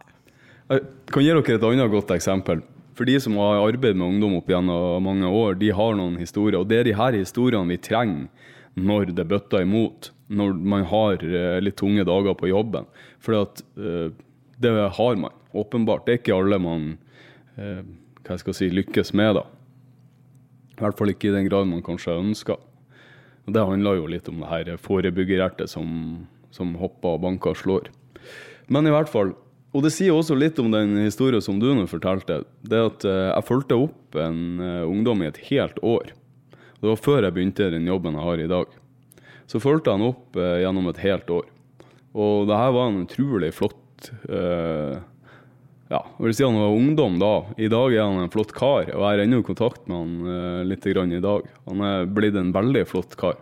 Jeg kan gi dere et annet godt eksempel. For de som har arbeidet med ungdom opp gjennom mange år, de har noen historier. Og det er de her historiene vi trenger når det bøtter imot. Når man har eh, litt tunge dager på jobben. For uh, det har man, åpenbart. Det er ikke alle man uh, hva jeg si, lykkes med. da. I hvert fall ikke i den grad man kanskje ønsker. Og Det handler jo litt om det her forebyggerhjertet som, som hopper og banker og slår. Men i hvert fall, og det sier også litt om den historien som du nå fortalte. Det at eh, jeg fulgte opp en eh, ungdom i et helt år. Det var før jeg begynte den jobben jeg har i dag. Så fulgte han opp eh, gjennom et helt år. Og det her var en utrolig flott uh, Ja, jeg vil si han var ungdom da. I dag er han en flott kar, og jeg er ennå i kontakt med han uh, litt grann i dag. Han er blitt en veldig flott kar.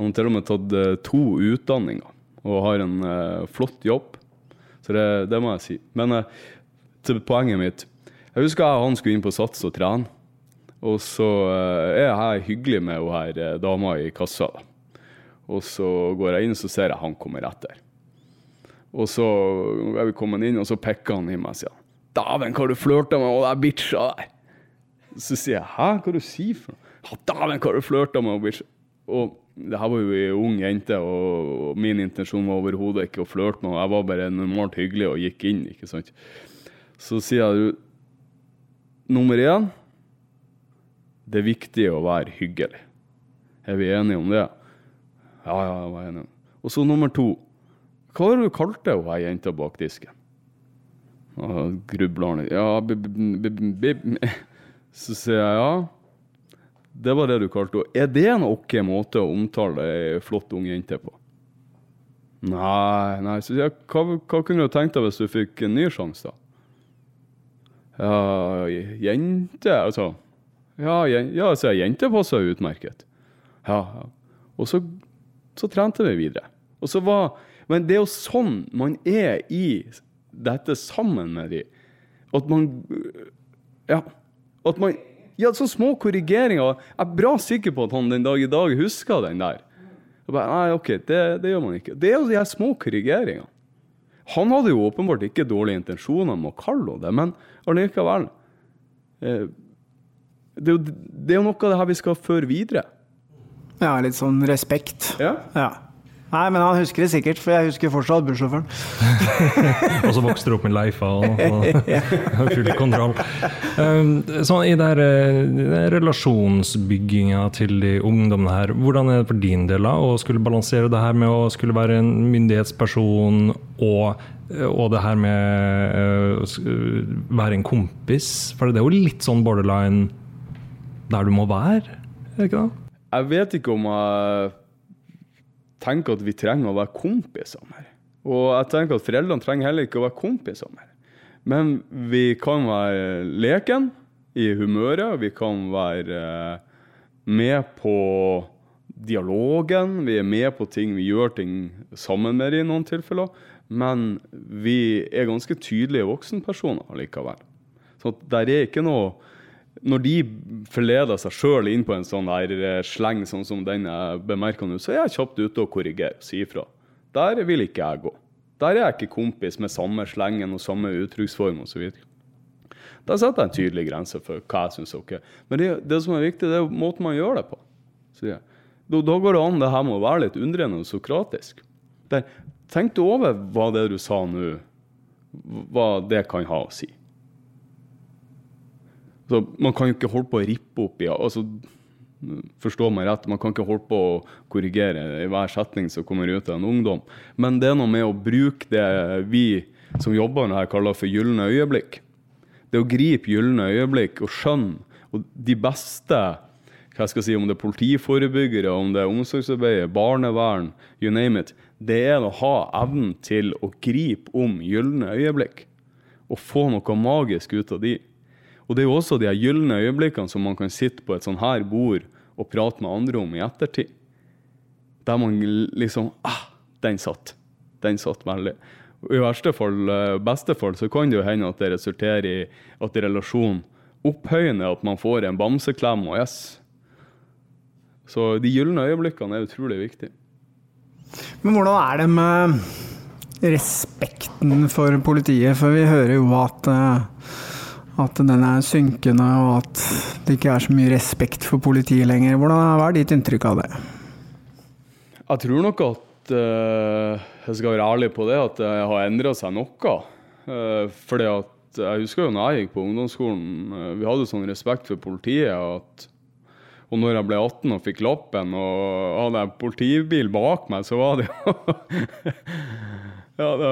Han har til og med tatt uh, to utdanninger og har en flott jobb. Så det, det må jeg si. Men eh, til poenget mitt Jeg husker jeg han skulle inn på Sats og trene. Og så eh, er jeg hyggelig med hun her eh, dama i kassa. Og så går jeg inn, så ser jeg han kommer etter. Og så er vi kommet inn, og så pekker han i meg og sier 'Dæven, hva har du flørta med hun der bitcha der?' Så sier jeg 'Hæ, hva er det du sier for noe?' 'Dæven, hva har du flørta med hun bitcha?' Og det her var jo ei ung jente, og min intensjon var overhodet ikke å flørte med henne. Jeg var bare normalt hyggelig og gikk inn. ikke sant? Så sier jeg nummer én det er viktig å være hyggelig. Er vi enige om det? Ja, ja, jeg var enig. Og så nummer to. Hva har du kalt det, hun jenta bak disken? Grubler han litt. Ja, b -b -b Så sier jeg ja. Det var det du kalte henne. Er det en ok måte å omtale ei flott ung jente på? Nei, nei. Så jeg, hva, hva, kunne du tenkt deg hvis du fikk en ny sjanse, da? Ja, jente Altså Ja, jen, ja så jente passer utmerket. Ja. Og så, så trente vi videre. Og så var Men det er jo sånn man er i dette sammen med de. At man Ja. At man ja, så små korrigeringer. Jeg er bra sikker på at han den dag i dag husker den der. Bare, nei, ok, det, det, gjør man ikke. Det er jo de her små korrigeringene. Han hadde jo åpenbart ikke dårlige intensjoner med å kalle henne det, men allikevel eh, det, er jo, det er jo noe av det her vi skal føre videre. Ja, litt sånn respekt. Ja. ja. Nei, men han husker det sikkert, for jeg husker fortsatt bussjåføren. og så vokste du opp med Leifa og, og full kontroll. Um, sånn, I der, der relasjonsbygginga til de ungdommene her, hvordan er det for din del da, å skulle balansere det her med å skulle være en myndighetsperson og, og det her med å uh, være en kompis? For det er jo litt sånn borderline der du må være, er det ikke det? Jeg vet ikke om jeg tenker at vi trenger å være kompiser mer. Og jeg tenker at foreldrene trenger heller ikke å være kompiser mer. Men vi kan være leken i humøret, vi kan være eh, med på dialogen, vi er med på ting, vi gjør ting sammen med i noen tilfeller. Men vi er ganske tydelige voksenpersoner likevel. Så der er ikke noe Når de forleder seg sjøl inn på en sånn der eh, sleng sånn som den jeg bemerker nå, så er jeg kjapt ute og korrigerer og sier ifra. Der vil ikke jeg gå. Der er jeg ikke kompis med samme slengen og samme uttrykksform osv. Der setter jeg en tydelig grense for hva jeg syns er ok. Men det, det, som er viktig, det er måten man gjør det på. Da, da, går det an det her med å være litt undrende og sokratisk. Der, tenk over hva det du sa nå, hva det kan ha å si. Så man kan jo ikke holde på å rippe opp i altså, Forstå meg rett, man kan ikke holde på å korrigere i hver setning som kommer ut av en ungdom. Men det er noe med å bruke det vi som jobber her, kaller for gylne øyeblikk. Det å gripe gylne øyeblikk og skjønne og de beste hva skal jeg si, Om det er politiforebyggere, om det er omsorgsarbeid, barnevern, you name it. Det er å ha evnen til å gripe om gylne øyeblikk og få noe magisk ut av de. Og det er jo også de gylne øyeblikkene som man kan sitte på et sånn her bord og prate med andre om i ettertid. Der man liksom ah, Den satt. Den satt veldig. I verste fall, eh, beste fall, så kan det jo hende at det resulterer i at relasjonen opphøyende, at man får en bamseklem og yes. Så de gylne øyeblikkene er utrolig viktige. Men hvordan er det med respekten for politiet? For vi hører jo at uh at den er synkende, og at det ikke er så mye respekt for politiet lenger. Hvordan, hva er ditt inntrykk av det? Jeg tror nok at uh, jeg skal være ærlig på det, at det har endra seg noe. Uh, fordi at Jeg husker jo når jeg gikk på ungdomsskolen, uh, vi hadde sånn respekt for politiet at og når jeg ble 18 og fikk lappen og hadde en politibil bak meg, så var det jo Ja, det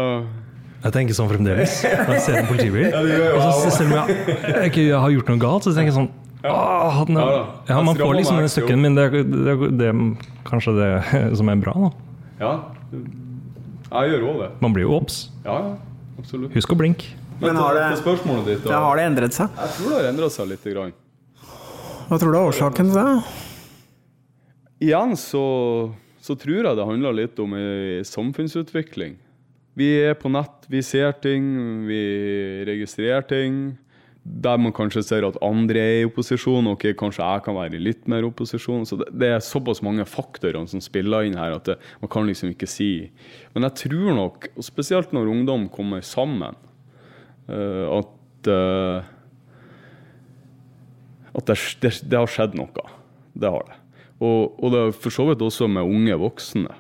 jeg tenker sånn fremdeles. Når jeg ser en politibil. Og så selv om jeg, ikke har gjort noe galt, så tenker jeg sånn Åh, ja, Man får liksom den støkken, men det, er kanskje det som er bra, da. Ja, jeg gjør òg det. Man blir jo obs. Ja, absolutt. Husk å blinke. Men har det, ditt, det, har det endret seg? Jeg tror det har endret seg litt. Grann. Hva tror du er årsaken til det? Igjen så, så tror jeg det handler litt om samfunnsutvikling. Vi er på nett, vi ser ting, vi registrerer ting. Der man kanskje ser at andre er i opposisjon. Ok, kanskje jeg kan være i litt mer opposisjon. Så det, det, er såpass mange faktorer som spiller inn her at det, man kan liksom ikke si Men jeg tror nok, og spesielt når ungdom kommer sammen, uh, at uh, at det, det, det, har skjedd noe. Det har det. Og, og det er for så vidt også med unge voksne.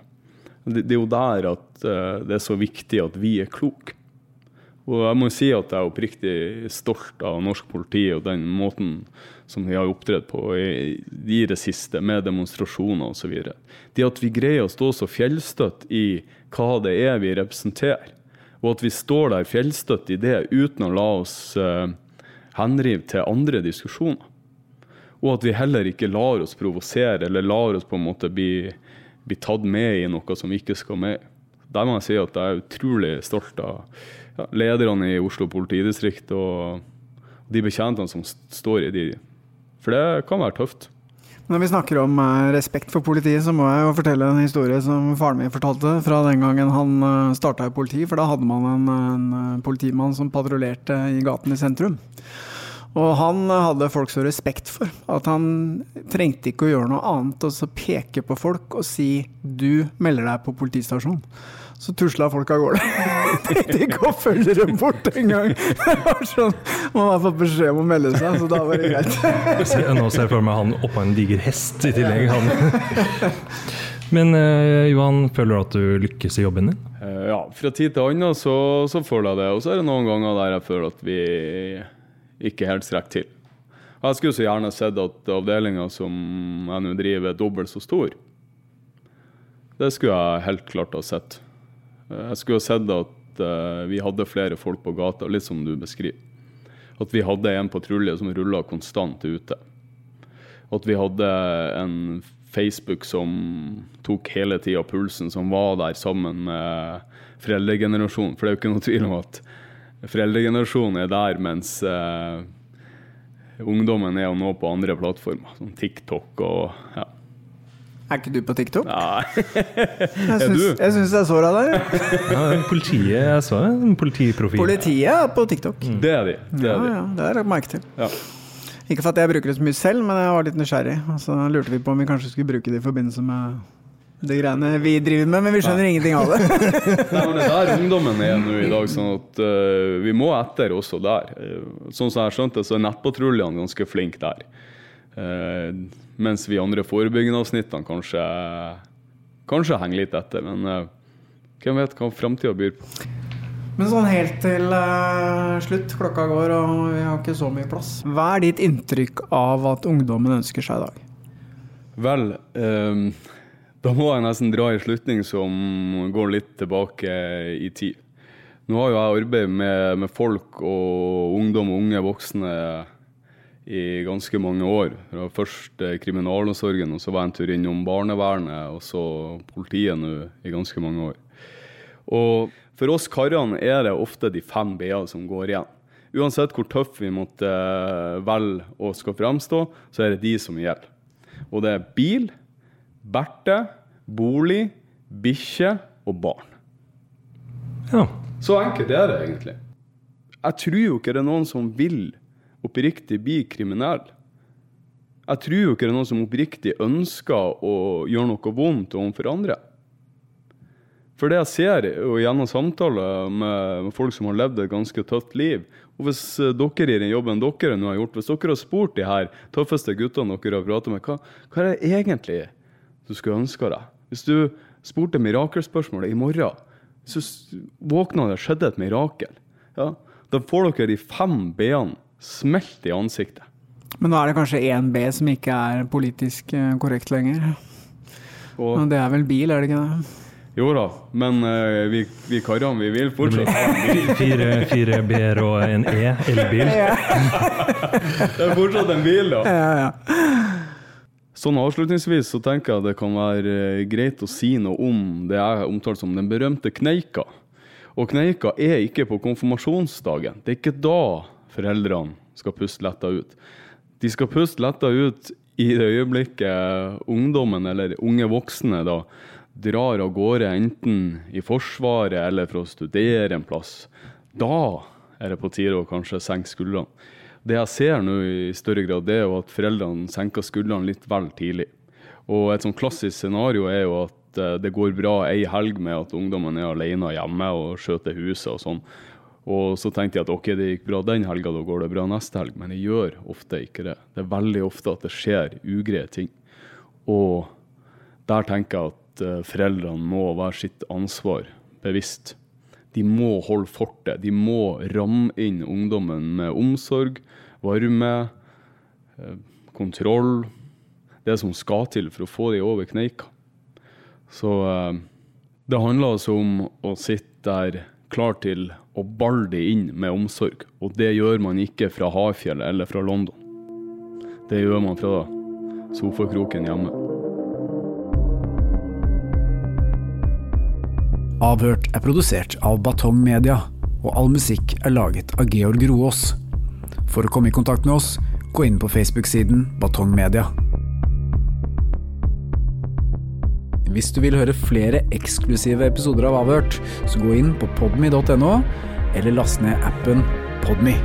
Det, det er jo der at uh, det er så viktig at vi er kloke. Og jeg må si at jeg er oppriktig stolt av norsk politi og den måten som de har opptredd på i, det siste, med demonstrasjoner osv. Det at vi greier å stå så fjellstøtt i hva det er vi representerer, og at vi står der fjellstøtt i det uten å la oss uh, henrive til andre diskusjoner. Og at vi heller ikke lar oss provosere eller lar oss på en måte bli blir tatt med i noe som ikke skal med. Der må jeg si at jeg er utrolig stolt av ja, lederne i Oslo politidistrikt og de betjentene som står i de. For det kan være tøft. Når vi snakker om eh, respekt for politiet, så må jeg jo fortelle en historie som faren min fortalte fra den gangen han eh, starta i politi. For da hadde man en, en eh, politimann som patruljerte i gaten i sentrum. Og han hadde folk så respekt for at han trengte ikke å gjøre noe annet enn å peke på folk og si 'du melder deg på politistasjonen'. Så tusla folk av gårde. Tenkte ikke å følge dem bort engang. Sånn, man har fått beskjed om å melde seg, så da var det greit. Nå ser jeg for meg han oppå en diger hest i tillegg. Men eh, Johan, føler du at du lykkes i jobben din? Uh, ja, fra tid til annen så, så føler jeg det. Og så er det noen ganger der jeg føler at vi ikke helt strekker til. Jeg skulle så gjerne sett at avdelinga som jeg nå driver, er dobbelt så stor. Det skulle jeg helt klart ha sett. Jeg skulle ha sett at uh, vi hadde flere folk på gata, litt som du beskriver. At vi hadde en patrulje som rulla konstant ute. At vi hadde en Facebook som tok hele tida pulsen, som var der sammen med foreldregenerasjonen. For det er jo ikke noe tvil om at foreldregenerasjonen er der, mens uh, ungdommen er jo nå på andre plattformer, som TikTok og ja. Er ikke du på TikTok? Nei. Jeg Er syns, jeg jeg så deg der. Ja, politiet, jeg så en politiprofil. Politiet er på TikTok. Det er de. Det Ja, er de. ja, det har jeg merket til. Ja. Ikke for at jeg bruker det så mye selv, men jeg var litt nysgjerrig. Og så lurte vi på om vi kanskje skulle bruke det i forbindelse med de greiene vi driver med, men vi skjønner ingenting av det. Nei, men det er der ungdommen er nå i dag, sånn at uh, vi må etter også der. Uh, sånn som jeg har skjønt det, så er nettpatruljene ganske flinke der. Uh, mens vi andre forebyggende avsnittene kanskje, kanskje henger litt etter. Men hvem vet hva framtida byr på. Men sånn helt til uh, slutt, klokka går og vi har ikke så mye plass. Hva er ditt inntrykk av at ungdommen ønsker seg i dag? Vel, eh, da må jeg nesten dra en slutning som går litt tilbake i tid. Nå har jo jeg arbeidet med, med folk og ungdom og unge voksne i ganske mange år. Fra først eh, kriminalomsorgen, og så var jeg en tur innom barnevernet, og så politiet nå i ganske mange år. Og for oss karene er det ofte de fem b-ene som går igjen. Uansett hvor tøff vi måtte eh, velge og skal fremstå, så er det de som gjelder. Og det er bil, Berthe, bolig, bikkje og barn. Ja. Så enkelt er det egentlig. Jeg tror jo ikke det er noen som vil oppriktig bli kriminell. Jeg tror jo ikke det er noen som oppriktig ønsker å gjøre noe vondt overfor andre. For det jeg ser og gjennom samtaler med folk som har levd et ganske tøft liv Og hvis dere i den jobben dere nå har gjort, hvis dere har spurt de her tøffeste guttene dere har pratet med, hva, hva er det egentlig du skulle ønske deg? Hvis du spurte mirakelspørsmålet i morgen, så våkna det skjedde et mirakel. Ja, da får dere de fem b-ene smelt i ansiktet. Men da er det kanskje én B som ikke er politisk eh, korrekt lenger. Og, Men det er vel bil, er det ikke det? jo da, men uh, vi, vi karene, vi vil fortsatt ha. Fire, fire B-er og en E, elbil. Det er fortsatt en bil, da. Ja, ja. Sånn avslutningsvis så tenker jeg det kan være eh, greit å si noe om det jeg omtaler som den berømte kneika. Og kneika er ikke på konfirmasjonsdagen. Det er ikke da foreldrene skal puste letta ut. De skal puste letta ut i det øyeblikket ungdommen, eller unge voksne, da, drar av gårde enten i Forsvaret eller for å studere en plass. Da er det på tide å kanskje senke skuldrene. Det jeg ser nå i større grad, det er jo at foreldrene senker skuldrene litt vel tidlig. Og et sånn klassisk scenario er jo at eh, det går bra ei helg med at ungdommen er alene hjemme og skjøter huset og sånn. Og så tenkte jeg at ok, det gikk bra den helga, da går det bra neste helg. Men det gjør ofte ikke det. Det er veldig ofte at det skjer ugreie ting. Og der tenker jeg at eh, foreldrene må være sitt ansvar bevisst. De må holde fortet. De må ramme inn ungdommen med omsorg, varme, eh, kontroll. Det som skal til for å få de over kneika. Så eh, det handler altså om å sitte der klar til å balle de inn med omsorg. Og det gjør man ikke fra Hafjellet eller fra London. Det gjør man fra sofakroken hjemme. Avhørt er produsert av Batong Media, og all musikk er laget av Georg Roås. For å komme i kontakt med oss, gå inn på Facebook-siden Batong Media. Hvis du vil høre flere eksklusive episoder av Avhørt, så gå inn på podme.no, eller last ned appen Podme.